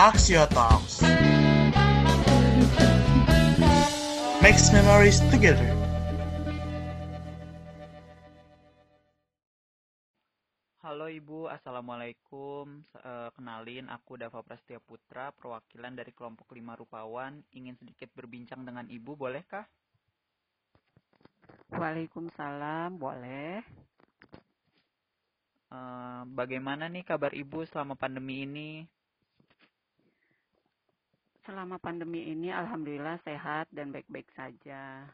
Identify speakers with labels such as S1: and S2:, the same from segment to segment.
S1: Axio Talks. Makes memories together.
S2: Halo Ibu, Assalamualaikum. Eh, kenalin, aku Dava Prastia Putra, perwakilan dari kelompok 5 Rupawan. Ingin sedikit berbincang dengan Ibu, bolehkah?
S3: Waalaikumsalam, boleh.
S2: Eh, bagaimana nih kabar Ibu selama pandemi ini?
S3: Selama pandemi ini alhamdulillah sehat dan baik-baik saja.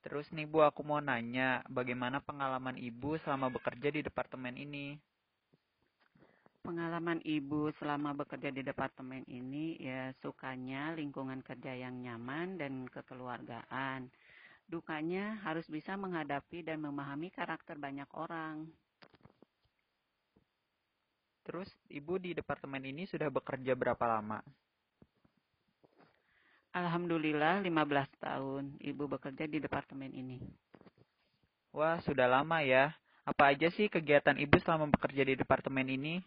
S2: Terus nih Bu, aku mau nanya, bagaimana pengalaman Ibu selama bekerja di departemen ini?
S3: Pengalaman ibu selama bekerja di departemen ini ya sukanya lingkungan kerja yang nyaman dan kekeluargaan. Dukanya harus bisa menghadapi dan memahami karakter banyak orang.
S2: Terus Ibu di departemen ini sudah bekerja berapa lama?
S3: Alhamdulillah 15 tahun ibu bekerja di departemen ini.
S2: Wah, sudah lama ya. Apa aja sih kegiatan Ibu selama bekerja di departemen ini?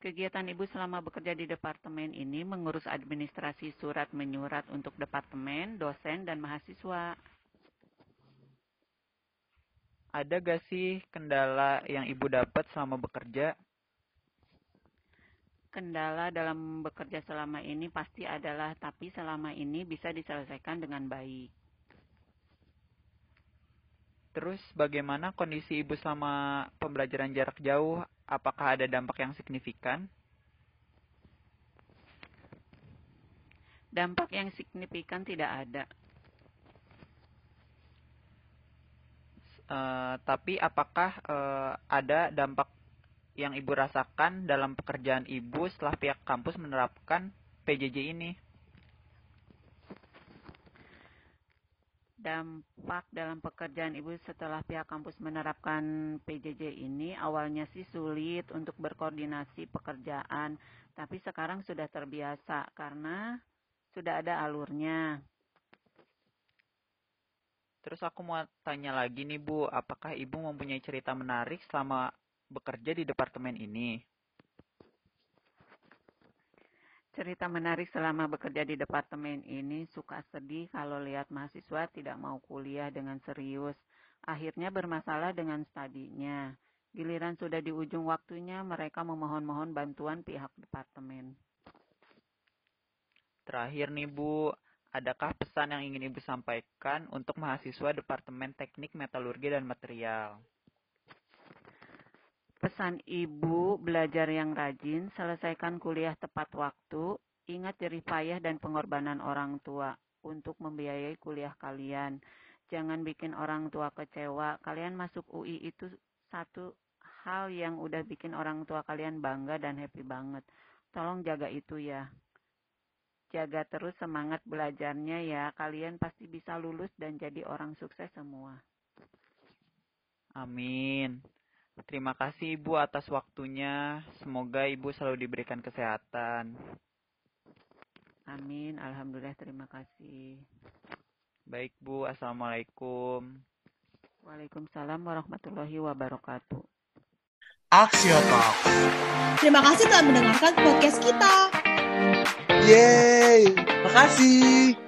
S3: Kegiatan ibu selama bekerja di departemen ini mengurus administrasi surat menyurat untuk departemen, dosen, dan mahasiswa.
S2: Ada gak sih kendala yang Ibu dapat selama bekerja?
S3: Kendala dalam bekerja selama ini pasti adalah, tapi selama ini bisa diselesaikan dengan baik.
S2: Terus bagaimana kondisi Ibu selama pembelajaran jarak jauh? Apakah ada dampak yang signifikan?
S3: Dampak yang signifikan tidak ada.
S2: Eh, tapi apakah eh, ada dampak yang Ibu rasakan dalam pekerjaan Ibu setelah pihak kampus menerapkan PJJ ini?
S3: Dampak dalam pekerjaan ibu setelah pihak kampus menerapkan PJJ ini awalnya sih sulit untuk berkoordinasi pekerjaan, tapi sekarang sudah terbiasa karena sudah ada alurnya.
S2: Terus aku mau tanya lagi nih Bu, apakah Ibu mempunyai cerita menarik selama bekerja di departemen ini?
S3: Cerita menarik selama bekerja di departemen ini suka sedih kalau lihat mahasiswa tidak mau kuliah dengan serius. Akhirnya bermasalah dengan studinya. Giliran sudah di ujung waktunya mereka memohon-mohon bantuan pihak departemen.
S2: Terakhir nih Bu, adakah pesan yang ingin Ibu sampaikan untuk mahasiswa Departemen Teknik Metalurgi dan Material?
S3: Pesan ibu, belajar yang rajin, selesaikan kuliah tepat waktu, ingat jerih payah dan pengorbanan orang tua untuk membiayai kuliah kalian. Jangan bikin orang tua kecewa. Kalian masuk UI itu satu hal yang udah bikin orang tua kalian bangga dan happy banget. Tolong jaga itu ya. Jaga terus semangat belajarnya ya. Kalian pasti bisa lulus dan jadi orang sukses semua.
S2: Amin. Terima kasih Ibu atas waktunya. Semoga Ibu selalu diberikan kesehatan.
S3: Amin. Alhamdulillah terima kasih.
S2: Baik Bu, Assalamualaikum.
S3: Waalaikumsalam warahmatullahi wabarakatuh.
S1: Axio Talks.
S4: Terima kasih telah mendengarkan podcast kita.
S1: Yeay, makasih.